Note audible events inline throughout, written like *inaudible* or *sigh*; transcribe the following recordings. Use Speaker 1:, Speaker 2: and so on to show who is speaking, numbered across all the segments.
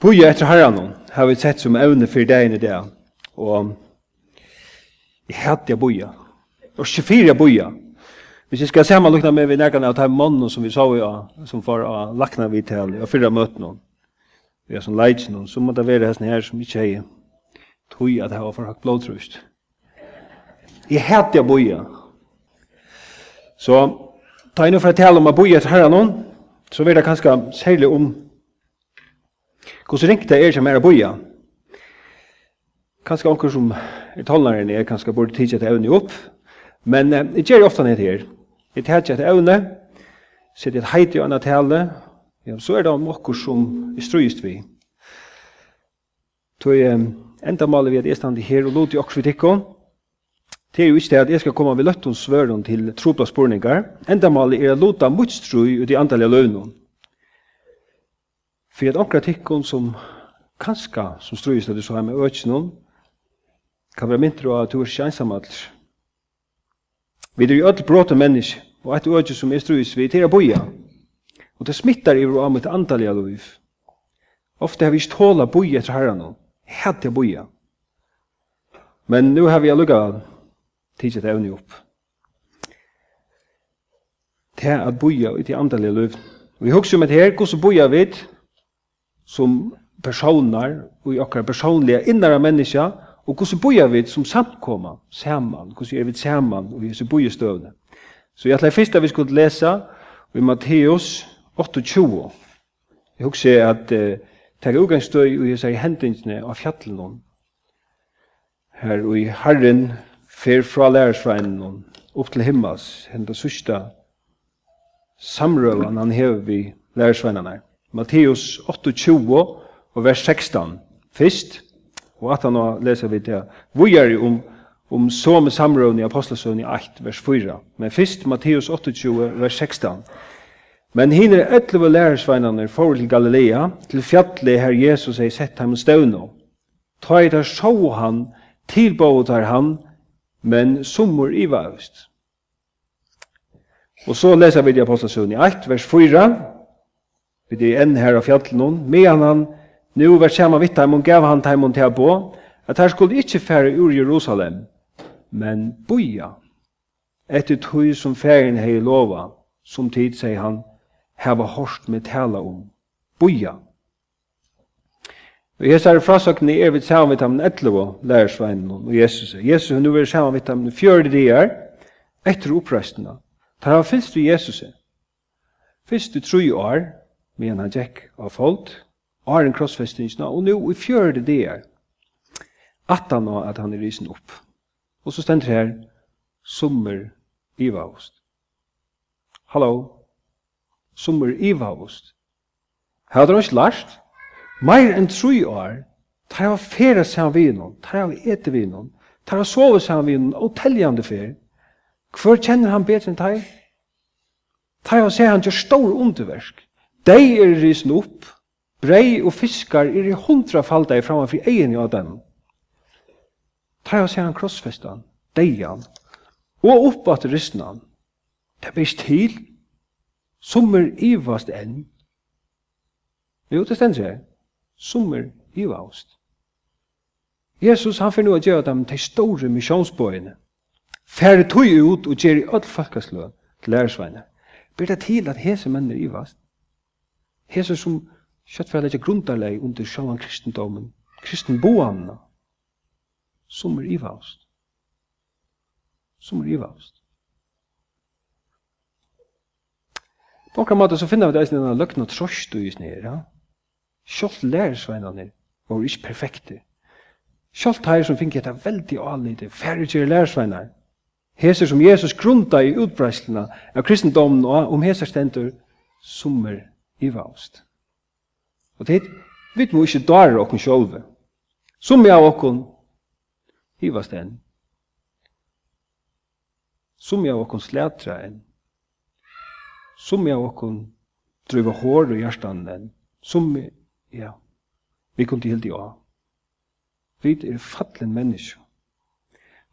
Speaker 1: Boja etter herran har vi sett som evne for dagen i det. Og jeg hadde jeg boja. Og 24 jeg boja. Hvis jeg skal samanlukna med vi nærkene av de mannen som vi sa vi som får av lakna vi til, og fyrre møte noen, vi har som leidse noen, så må det være hesten her som ikke er tog at jeg har for høyt blodtrust. Jeg hadde jeg boja. Så ta inn for å tale om å boja etter herran så vil det kanskje særlig om Hvordan ringt det er som er å boja? Kanskje anker som er talaren er, kanskje burde tidsi et evne opp, men eh, jeg gjør ofta ned her. Jeg tidsi et evne, sitter et heit i anna tale, ja, så er det nokkur som er strøyist vi. Tøy eh, enda maler vi at jeg stand her og lot i okkur kritikken, Det er jo ikke det at jeg skal komme ved løttens svøren til tropla spurningar. Enda maler er å lota motstrøy ut i antallet løvnene. For at onkra tikkun som kanska, som strøyist at du så her med økjennom, kan være mindre av at du er ikke ensamall. Vi er jo ødel bråte mennesk, og et økje som er strøyist vi til å boja. Og det smittar i vår mitt andalige liv. Ofte har vi ikke tåla boja etter herran, hatt jeg boja. Men nu har vi allukka tidsit evne opp. Det er at boja ut i andalige liv. Vi husker om et her, hvordan boja vidt, som personer og i akkurat personliga innere mennesker, og hvordan bor vi som samkomma sammen, hvordan er vi sammen, og vi er så boja støvne. Så jeg ætla først at vi skulle lese i Matteus 28. Jeg husker at uh, er utgangsstøy og jeg sier hendingsne av fjallen her og i Herren fer fra lærersveinen opp til himmels henda sørste samrøven han hever vi lærersveinene her. Matteus 28 og vers 16 fyrst, og at han leser vi det. Vi er om, om som samrøvn i Apostelsøvn i 8, vers 4. Men fyrst Matteus 28, vers 16. Men hinner etleve lærersveinene for til Galilea, til fjallet her Jesus er sett ham støvnå. Ta i der så han, tilbåd er han, men sommer i vavst. Og så leser vi i Apostelsøvn i 8, vers 4 vi er enn her av fjallet noen, medan han nu var sammen vitt dem og gav han dem til å bo, at her skulle ikke fære ur Jerusalem, men boja, etter tog som færen hei lova, som tid, sier han, heva hårst med tala om, boja. Og Jesus er frasøkene er vidt sammen vidt dem etterlå, lærersveinen og Jesus. Jesus er nu er sammen vidt dem fjørde dier, etter opprestene. Da han fylst til Jesus. Fyrst til 3 år, medan han gikk av folk, og er en krossfestingsna, og nå i fjørde det er, at han har at han er risen opp. Og så stender her, sommer i ivaost. Hallo, sommer i Her Har du ikke lært, Mer enn tru år, tar jeg fere seg vi noen, tar jeg ete vi noen, tar jeg sove seg vi noen, og teljande fer. Hvor kjenner han bedre enn deg? tar? jeg han seg han gjør stor underversk. Dei er risen opp, brei og fiskar er i hundra falda i framan fri egen i Adam. Tar jeg ser han krossfestan, deian, og opp at risnan. Det er best til, som er ivast enn. Jo, det stender seg, som er ivast. Jesus, han finner å gjøre dem til store misjonsbøyene. Færre tog ut og gjør i all folkeslø til lærersveiene. Ber det til at hese menn er ivast? Hesur sum skjøtt for å legge grundarleg under sjåan kristendommen, kristenboamna, som er ivast. Som er ivast. På okra måte så finner vi det en enn løgn og trøst og isne her, ja. Sjålt lærersveinane var ikke perfekte. Sjålt her som finner etter veldig anlite, færre lærersveinar. Heser som Jesus grunda i utbreislina av kristendommen og om heser stendur som er ivalst. Og det vi ikke dare okken sjolve. Som jeg av okken vaust enn. Som jeg av okken slætra enn. Som jeg av okken drøyva hår og hjertan enn. Som jeg, ja, vi kom til helt i av. Vi er fallen menneske.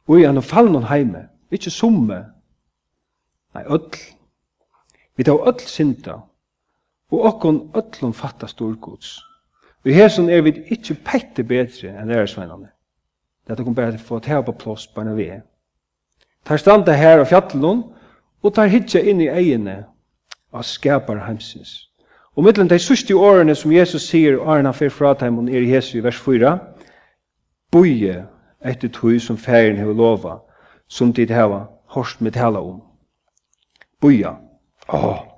Speaker 1: Og i han fallen heime, ikke summe, nei, öll. Vi tar öll synda, og okkon öllum fatta storgods. Vi hesson er vi ikkje pette betre enn lærersveinane. Dette kom bare til å få ta på plås barna vi er. Tar standa her av fjallon, og tar hitja inn i egene av skapar heimsins. Og mittlen de sørste årene som Jesus sier, årene han fyrir frataimun er i Jesu i vers 4, boie etter tog som færen hever lova, som tid heva, hårst med tala om. Boia. Åh, oh,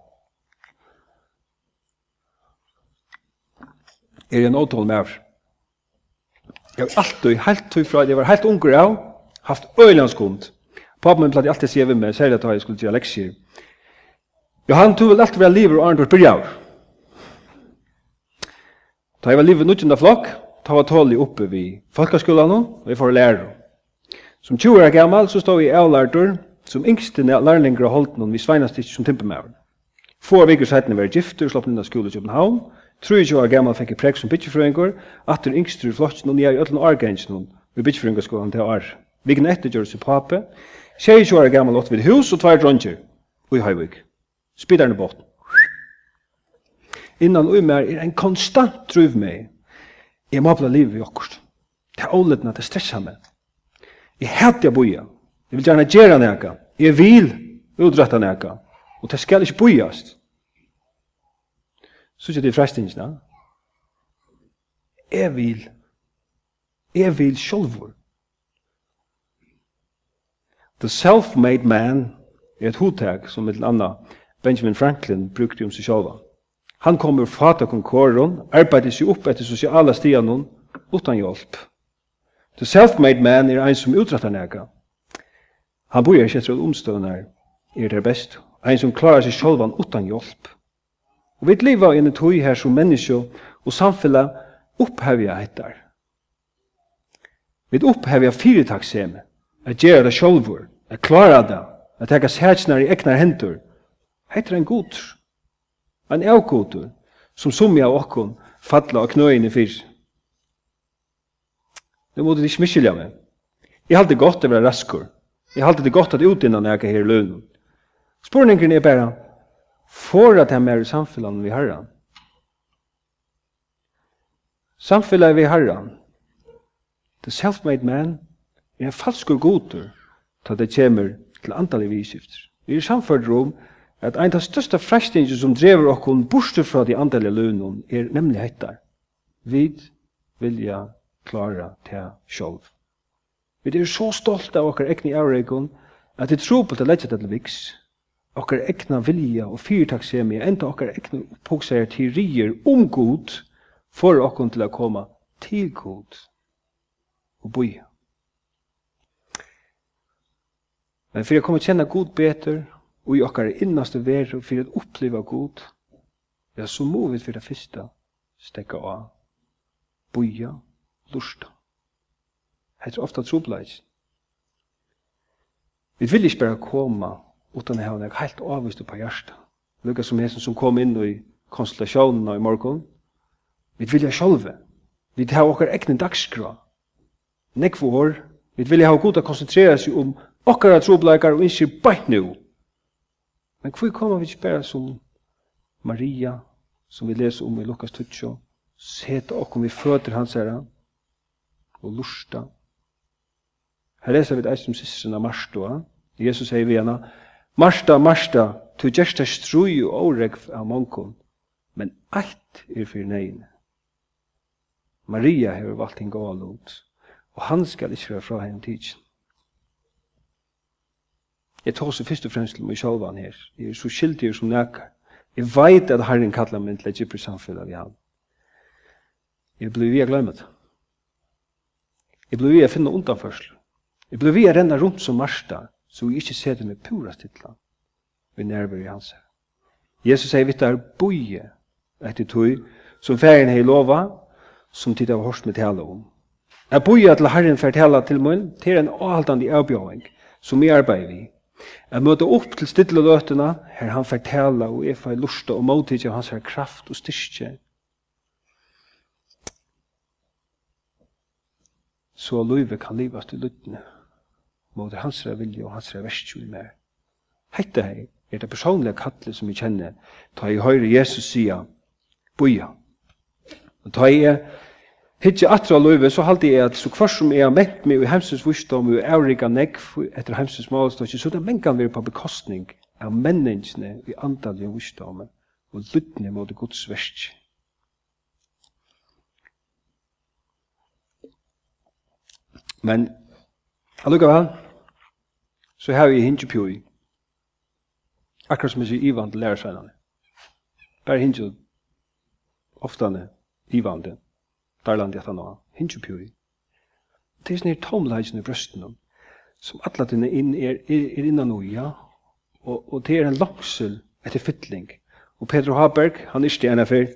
Speaker 1: er en åtål med. Jeg har alltid, helt tog fra, jeg var helt unger av, haft øylandskund. Papen min platt alltid sier vi med, særlig at jeg skulle gjøre leksier. Johan tog vel alltid være livet og Arndor av. Da jeg var livet nødgjende flokk, ta var tålig oppe vid folkeskolen og vi får lære. Som 20 år gammal så stod vi i avlærtur, som yngste lærlinger av holdt noen vi sveinast ikke som timpemæver. Få av vikker settene var gifter og inn av skole i København, Tror 23 år gammal fikk jeg prekk som at den yngste i flotsen og jeg i öllun årgrensen noen vi bytjefrøyngarskolan til år. Vigen etter gjør seg pape, 22 år gammal åt vid hus og tvær dronjer, og i høyvig. Spidaren bort. Innan ui mer er en konstant truv meg. Jeg må bli livet i okkurst. Det er åletna, det er stressa meg. Jeg hater jeg boja. Jeg vil gjerne gjerne nekka. Jeg vil utretta nekka. Og det skal ikke bojast så ikke det frestingene. Jeg vil, jeg vil sjølver. The self-made man er et hodtag som et annet Benjamin Franklin brukte om seg sjølva. Han kom ur fata konkurren, arbeidde seg opp etter sosiala stian utan hjelp. The self-made man er ein som utrattar nega. Han bor ikke etter at omstøvnar er det best. Ein som klarar seg sjolvan utan hjelp. Og vi lever i en tøy her som menneske og samfunnet opphevja hettar. Vi opphevja fyrirtakshemme, at gjøre det sjolvur, at klara det, at teka sætsnar i egnar hendur. Hettar en god, en avgodur, som sumja av okkon falla og knøyene fyr. Nu måtte de ikke miskylja meg. Jeg halte godt å være raskur. Jeg halte det godt at utinnan jeg er her i lønnen. Spurningen er bare, for at jeg er i samfunnet vi har herran. Samfunnet vi har herran. The self-made man er en falsk og godur til det kommer til antallet vi skifter. Vi er samfunnet om at ein av største frestingen som drever okkon borste fra de antallet lønnen er nemlig hettar. Vi vilja klara til sjolv. Vi er så stolte av okkar ekne i avreikon at vi tror på til lettja til viks okkar egna vilja og fyrtaksemi, enda okkar egna til rier om god, for okkar til å koma til god og boi. Men for å komme kjenne god beter, og i okkar innaste veru for å oppleva god, ja, så må vi for det første stekka av, boia lusta. Hetta er ofta trobleis. Vi vil ikke bare komme utan at hava helt avvist på hjarta. Lukka som hesen som kom inn i konstellasjonene i morgon. Vi vilja sjálve. Vi hava okkar egni dagskra. Nekv år. Vi vill ha god å koncentrera seg om okkara trobleikar og innskir bætt nu. Men hvor kommer vi ikke bare som Maria, som vi leser om i Lukas Tutsjo, Sete okkom vi føtter hans herra, og lusta. Her leser vi det eist om sisteren av Marstoa. Jesus sier vi henne, Marsta, Marsta, tu gesta strui og åregv av mongkon, men alt er fyrir negin. Maria hefur valgt en gåa lot, og han skal ikkje være fra henne tidsin. Jeg tar seg først og fremst til meg sjálvan her. Jeg er så skyldig som nekar. Jeg veit at Herren kallar meg til et gypre samfunn av han. Jeg blir vi glemt. Jeg blir vi å finne undanførsel. Jeg blir vi å renne rundt som Marsta, så vi ikke ser det med pura stilla vi nerver i hans her. Jesus sier vitt er boie etter tog som ferien hei lova som tid av hors med tale om. Jeg boie til herren fer tale til munn til en avhaltande avbjøring som vi arbeider vi. Jeg møter opp til stille løtene her han fer og jeg fer lusta og motidje av hans her kraft og styrke så løyve kan livast i lyttene mot hans vilje og hans verst i mer. Hette hei er det personlige kattle som vi kjenner, ta i høyre Jesus sida, boia. Og ta i hitje atra løyve, så halte jeg at så hver som jeg har mett meg i hemsens vursdom og avrika negv etter hemsens malstånd, så det mengan vi på bekostning av menneskene i andal i vursdom og lytne mot Guds verst. Men, allukka vel, så har vi hinge pjøy. Akkurat som jeg sier Ivan til lærersveinene. Bare hinge oftane Ivan til Darland etter nå. Hinge pjøy. Det er sånne tomleisen i brøsten som alle dine inn er, er, er innan noe, ja. og, og det er en langsel etter fytling. Og Pedro Haberg, han er stjerne for,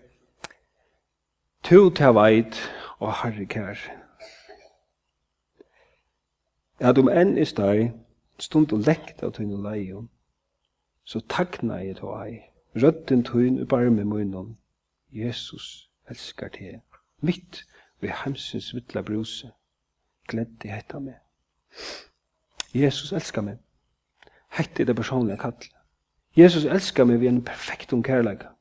Speaker 1: to til veit, og herre kær. Ja, du enn i steg, stund og lekt av tøyne leion, så takna jeg til ei, rødden tøyne og barme munnen, Jesus elskar te, mitt ved hemsens vittla bruse, gledde hetta meg. Jesus elskar meg, hette det personlige kall. Jesus elskar meg ved en perfekt om kærleika.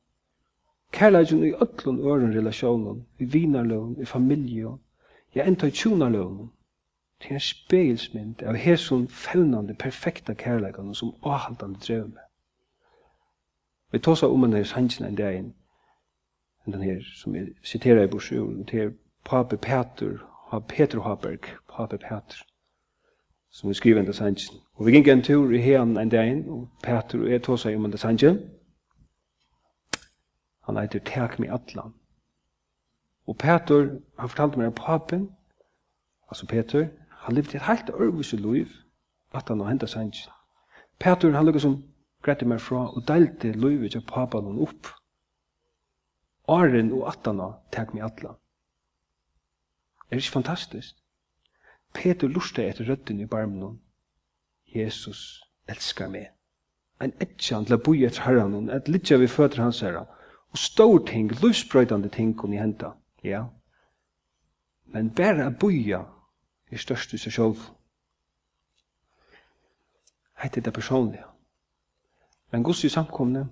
Speaker 1: Kærleikin i ötlun øren relasjonen, i vinarløven, i familie, ja enda i Det er en spegelsmynd av hesson fellnande perfekta kærleikane som avhaltande drev med. Vi tås om denne sannsyn en dag inn, den her som vi siterer i borsjonen, til Pape Peter, Peter Haberg, Pape Peter, som vi skriver enda sannsyn. Og vi gikk en tur i hean en dag inn, og Peter og jeg tås om denne sannsyn. Han heter Tek med Atlan. Og Peter, han fortalte meg at papen, altså Peter, Han levde et helt ørvis i liv, at han har hentet sannsyn. Petur, han lukket som grette meg fra, og delte livet til papan hon opp. Åren og attana tek meg atla. Er ikke fantastisk? Petur lusta etter røddin i barmen hon. Jesus elskar meg. Ein etjan til a boi etter herran hon, et litja vi føtter hans herra, og stor ting, livsbrøydande ting hon i henta. Ja. Men bare a boia er størst i seg sjálv. Heit er det personlige. Men gos i samkomne,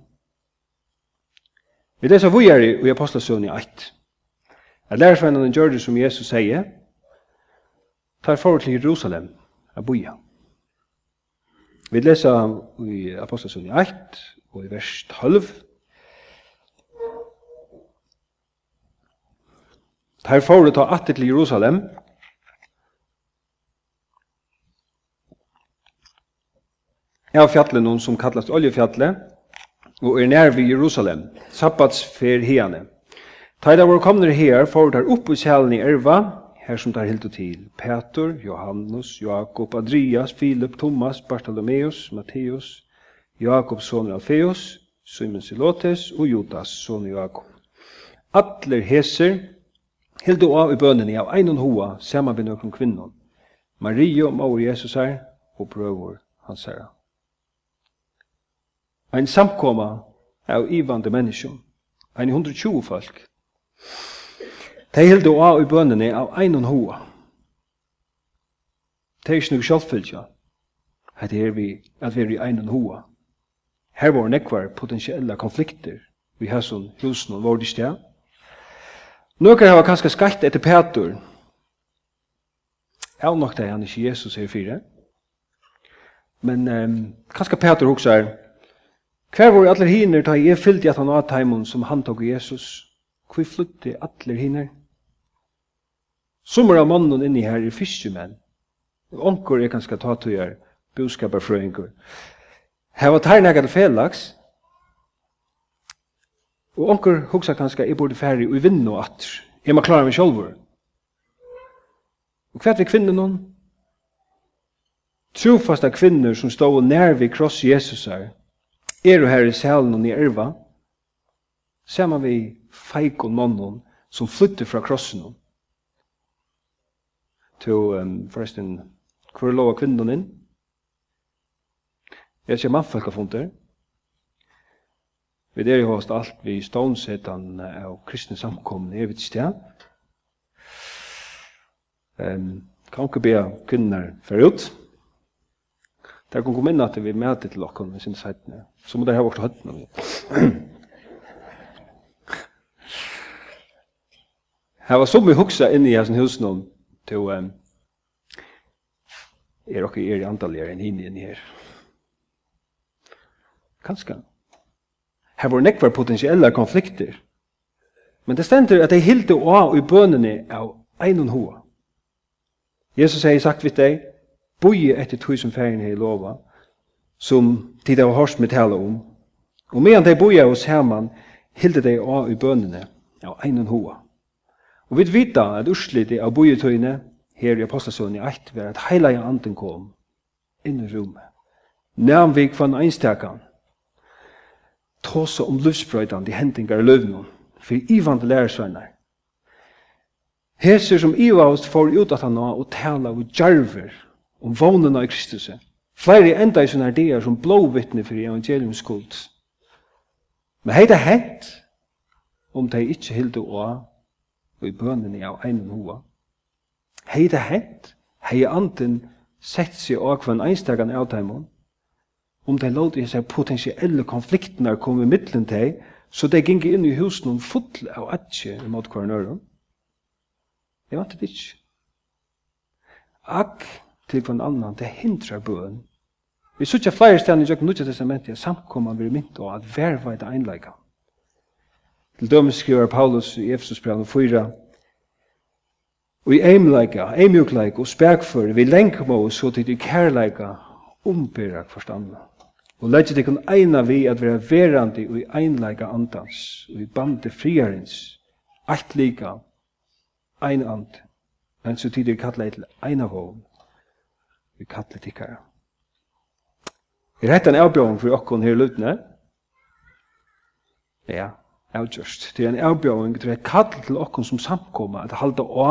Speaker 1: vi leser vujeri i Apostlesøvn i 1. At lærersvennene gjør det som Jesus sier, tar forhold til Jerusalem, a boja. Vi leser i Apostlesøvn i 1, og i vers 12, Tar forhold til atter til Jerusalem, av fjallen som kallast Oljefjallet, og er nær ved Jerusalem, sabbatsfer hene. Tida var komner her, for der oppe i sjælen i Erva, her som tar hildo til, Petur, Johannes, Jakob, Adrias, Filip, Thomas, Bartholomeus, Matteus, Jakob, son Alfeus, Simon Silotes og Judas, son Jakob. Atler heser, hildo av i bønene av ein og hoa, saman med noen kvinnon, Maria, Maur Jesus her, og prøver hans herre. Ein samkoma av ivande menneskjum. Ein 120 folk. De hildu av i bønene av ein og hoa. De er ikke noe sjálffylgja. Det er vi at vi er i ein og hoa. Her var nekvar potentiella konflikter vi har hæsson husen og vår sted. Nøkker har kanskje skatt etter Petur. Jeg har nok det han ikke Jesus her fire. Men um, kanskje Petur også er Hver var allir hiner da jeg fyllte at han av teimen som han tok Jesus? Hvor flytte allir hiner? Sommer av mannen inni her er fiskemenn. Onkur er ganske tatuer, buskaparfrøyngur. Her var tærnega til felaks. Og onkur hugsa ganske, jeg borde færre i vinn og atter. Jeg må klara meg sjolvur. Og hvert vi kvinnen hon? Trofasta kvinner som stod nær vi kross Jesus her, er du her i salen i erva, ser man vi feik og nonnen som flytter fra krossen. To, um, forresten, hvor er lov av kvinnen din? Jeg ser mannfolk har funnet Vi der i host alt vi stånsetan av kristne samkomne i evitstia. Um, kan ikke be kvinner for ut. Der kan komme inn at vi møter til dere, vi synes heitne så må det ha vært høyden. *clears throat* Her var så vi huksa inni i hans husen om til um, er okkur er i andalier enn hinn inni her. Kanska. Her var nekvar potensielle konflikter. Men det stender at de hilde å i bønene av einon hoa. Jesus sier sagt vitt deg, boi etter tog som ferien her i lova, som tid av hørst med tala om. Og medan de boja hos Herman, hilde de av i bønene av einen hoa. Og vi vita at urslite av bojetøyene her i Apostelsønnen i 1 var at heilige anden kom inn i rommet. Næmvik van einstakan. tåse om livsbrøytan de hendingar i løvnum, for ivand lærersvenner. Heser som ivaust får ut at han og tala og jarver om vånena i Kristus. Flere enda i sånne ideer som blåvittne for evangeliums kult. Men hei det hent om de ikke hilde å og i bønene av einen hoa. Hei det hent, hei anden sett seg av en einstakan av dem om de låter i seg potensielle konfliktene kom i middelen til så de gikk inn i husen om fotl av atje mot hver nøyre. Jeg vant det ikke. Akk til hver annan, det hindrar bøn. Vi sutja flere stedene i Jøkken Nudja Testamentet at samkomma vi mynt og at verva et einleika. Til dømes skriver Paulus i Efesus 4, Og i eimleika, eimjukleika og spekfør, vi lenkmå så til de kærleika ombyrra forstanda. Og lett det kun eina vi at vera verandi og i einleika andans, og i bande friarins, alt lika, ein and, men så tid er kallet til eina vogn vi kallar tikkara. Er hetta en avbjóðing fyrir okkun her lutne? Ja, avgjørst. Det er en avbjóðing, det er et til okkun som samkoma, at halda å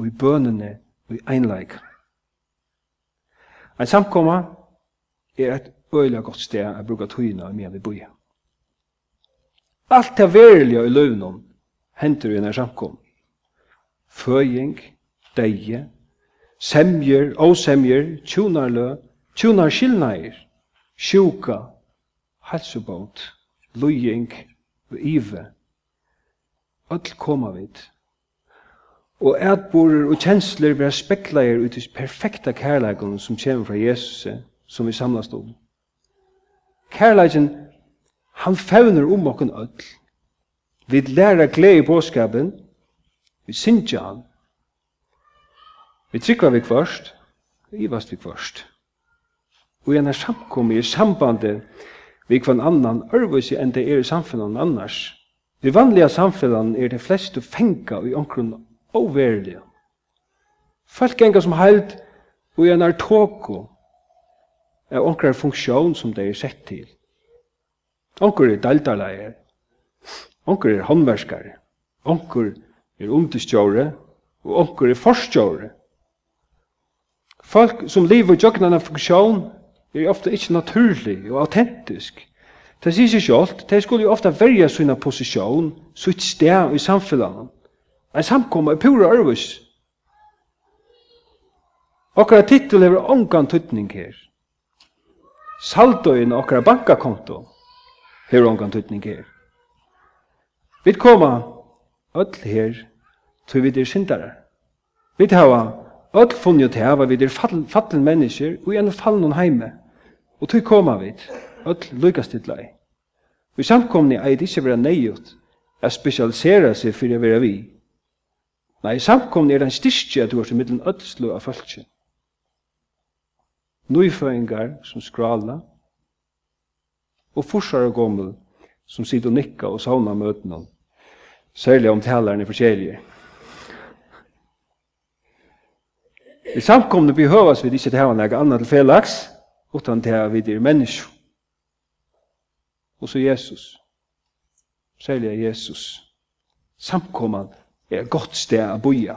Speaker 1: og i bønene og i einleik. En samkoma er et øyla godt sted at bruka tøyina med vi boi. Alt det verilige i løvnum hender i en samkom. Føying, deie, semjer, osemjer, tjunarlø, tjunarskilnair, sjuka, halsubåt, lujing, ive. Öll koma vit. Og ætborer og kjensler vil spekla er ut i perfekta kærleikon som kjem fra Jesus, som vi samlast om. Kærleikon, han fevner om okken öll. Vi læra glede i påskapen, vi synger han, Vi trykva vi kvørst, vi ivast vi kvørst. Og gjerne samkommer i sambandet vi kvann annan ørvus i enn det er i samfunnet annars. I vanliga samfunnet er det fleste fenga i omkron overlig. Folk gengar som heilt og gjerne er tåko er omkron funksjon som det er sett til. Onkur er daldalæger, onkur er håndverskare, onkur er understjåre, og onkur er forstjåre. Folk som lever i jøgnen av funksjon er ofta ikkje naturlig og autentisk. Det sier seg sjålt, de skulle jo ofta verja sina posisjon, sitt sted i samfunnet. En samkomma er pura ærvis. Okkara titel hever ongan tøtning her. Saldoin okkara bankakonto hever ongan tøtning her. Vi koma öll her, tog vi er syndare. Vi hava öll funnet til hava vad vi är fallen, fallen og och i en fallen heime. Og till koma vi, öll lyckas. Vi samkomni är det vera vara a att specialisera fyrir för vera vi. Nei, samkomni er den styrstje at du er mittlen af av fölkje. Nøyføyngar som skrala, og forsar og gommel som sitter og nikka og sauna møtene, særlig om talerne forskjellige. I samkomne behøves vi ikke til å ha noe annet til felags, utan til å vi er menneske. Og så Jesus. Særlig Jesus. Samkomman er et godt sted å boja.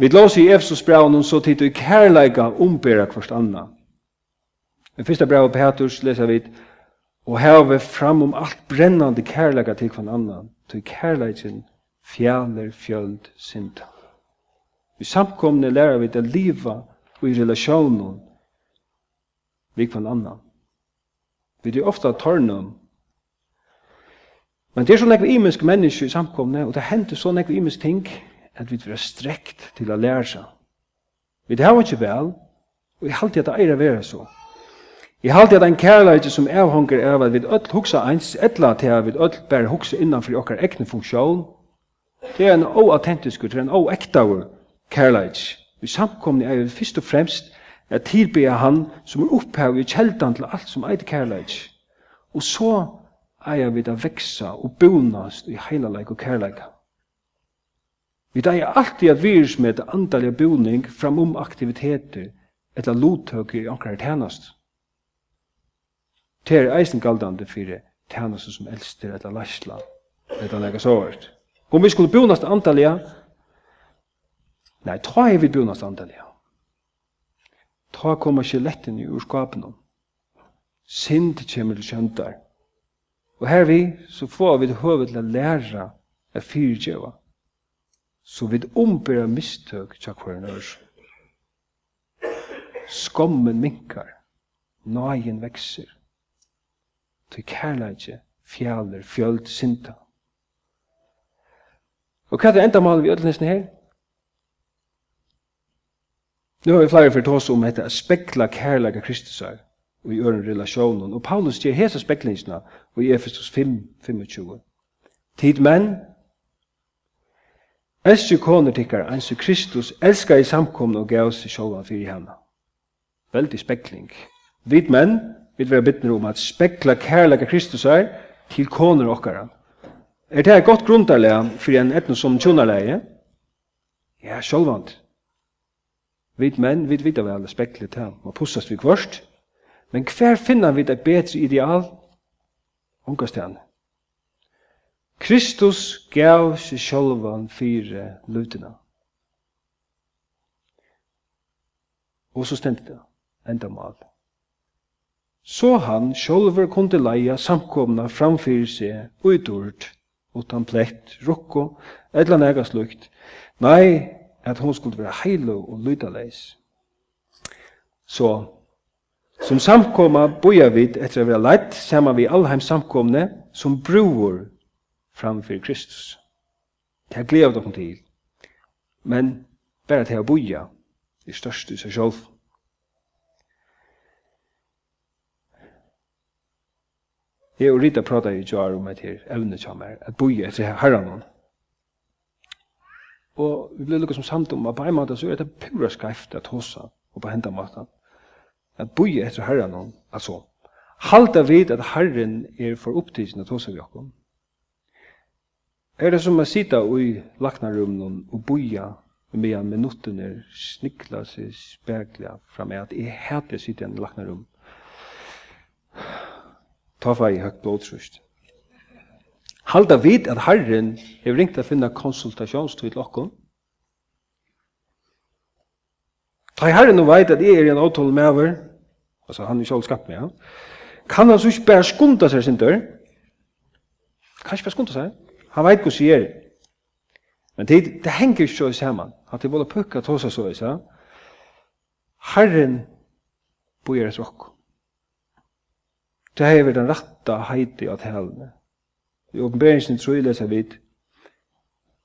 Speaker 1: Vi låser i Efesus braun så tid i kærleika ombera kvart anna. Den fyrsta brev av Petrus leser vi og heve fram om alt brennande kærleika til kvart anna. Til kærleikin fjæler fjöld synda. Vi samkomne lærer vi til liva og i relasjonen vi kvann annan. Vi er ofta tørnum. Men det er så nekve imensk menneske i samkomne, og det hender så nekve imensk ting at vi er strekt til å lære seg. Vi det har ikke vel, og jeg halte at det eier å være så. Jeg halte at en kærleik som avhanger av at vi öll hugsa eins, etla til at vi öll bare huksa innanfor okkar egne funksjon, det er en oautentisk, det er en oektaur kærleik. Vi samkomne er først og fremst at tilbya han som er opphav i kjeldan til alt som eit kærleik. Og så eier vi da veksa og bonast i heilaleik og kærleik. Vi eier alltid at virus med det andalige boning framom aktiviteter eller lottøk i akkurat tjenest. Det er eisen galdande fyrir tjenest som elster eller lasla eller lega såvart. Om vi skulle bonast andalige, Nei, ta er vi bunast andelig. Ta kommer skjeletten i urskapen. Sint kommer til kjøntar. Og her vi, så får vi høvet til å lære av fyrtjøva. Så vi ombærer mistøk til hver nørs. Skommen minkar. Nøyen vekser. Til kærleitje fjaller, fjöld, sinta. Og hva er det enda mal vi ødelnesne her? Nu har vi flere for oss om dette spekla kærlega Kristusar og i øren relasjonen. Og Paulus gjør hese speklingsna i Efesus 5, 25. Tid menn, Elskje koner tikkar, eins Kristus elskar i samkomne og gav seg sjåvan fyrir henne. Veldig spekling. Vid menn, vil være om at spekla kærlega Kristus er til koner okkara. Er det et godt grunntarlega fyrir en etnå som tjonarleie? Ja, sjålvand. Vi menn, vi vet vel spekle til, man pussast vi kvørst, men hver finner vi det bedre ideal? Ungast til Kristus gav seg sjolvan fire lutina. Og så stendte det, enda mal. Så han sjolver kunde leia samkomna framfyr seg utord, utan plett, rokko, eller nega slukt. Nei, at hon skulle være heil og lydaleis. Så, som samkomma boja vid etter å være leit, saman vi allheim samkomne, som broer framfor Kristus. Det er glede av dere til. Men bare til å boja, er størst i seg selv. Jeg og Rita prater i jar om et her evne som er, at boja etter herren Og vi blir lukka som samt om at på en måte så er det pura skreift at hossa og på henda måten. At boi etter herran hon, altså. Halda vid at herren er for opptidsen at hosa vi okkom. Er det som a sita ui laknarumnon og boia medan er snikla seg spekla fram at jeg hater sitte i en laknarum. Ta fag i høgt blodtrust halda vid at Herren hevur ringt at finna konsultasjonstid til okkum. Ta Herren og veit at eg er i en ein med over, altså han er sjálv skapt med, ja. Kan han så ikki bara skunda seg sin dør? Kan ikki bara skunda seg? Han veit hvussu eg er. Men det, det henger ikke så i sammen. At det både pukka til oss så, i ja. Herren bor i oss okko. Det er den rette heiti av talene. I oppenberingen tror leser vidt.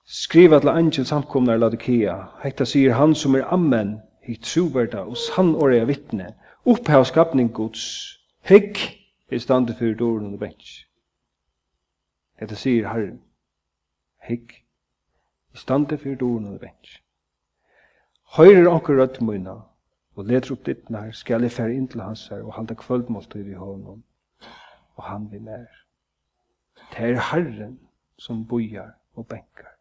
Speaker 1: Skriva til angel samkomnar Laodikea. Hekta sier han som er ammen, i troverda og sannåriga vittne, opphav skapning gods. hegg er stande for dåren og bensk. Hekta sier Herren, hegg er stande for dåren og bensk. Høyrer anker rødt møyna, og leder opp ditt nær, skal jeg fære inn til hans her, og halda kvöldmåltid i hånden, og han vil nær. Det er Herren som bojar og benkar.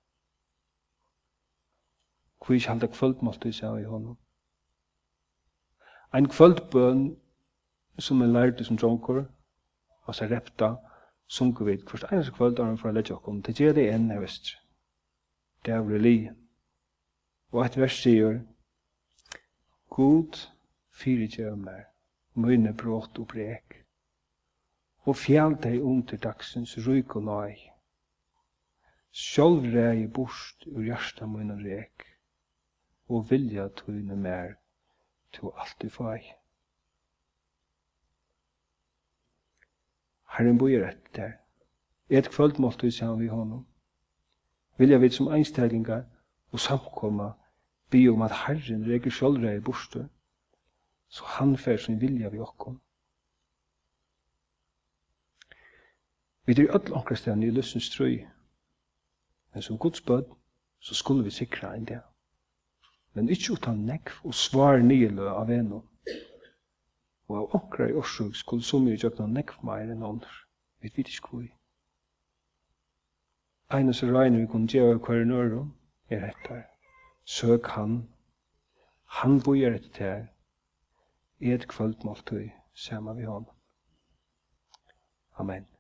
Speaker 1: Hvor ikke halda kvöldmåltid seg i honom. Ein kvöldbøn som er lærte som dronker, og seg repta, sunker vi først eneste kvöld av for å lette okkom, til gjør det enn jeg visst, Det er reli. Og et vers sier, God fyrir gjør meg, møyne brått og brek, og fjall deg under dagsens ryk og nøy. Sjolv rei bort ur hjarta mun og rek, og vilja tøyne mer to alt i fag. Herren bojer rett der. Et kvöld måltu sier vi honom. Vilja vi som einstællingar og samkomma bi om at Herren reker i borstu, så han fer sin vilja vi okkom Vi er öll okkar stedan i løsens trøy. Men som Guds bød, så skulle vi sikra enn det. Men ikkje utan nekv og svar nylø av eno. Og av okkar i årsug skulle så mye jøkna nekv meir enn ånder. Vi vet ikkje hvor vi. Einas regner vi kunne gjøre hver en øre er etter. Søk han. Han bojer etter ter. Et kvöldmåltøy, sema vi honom. Amen.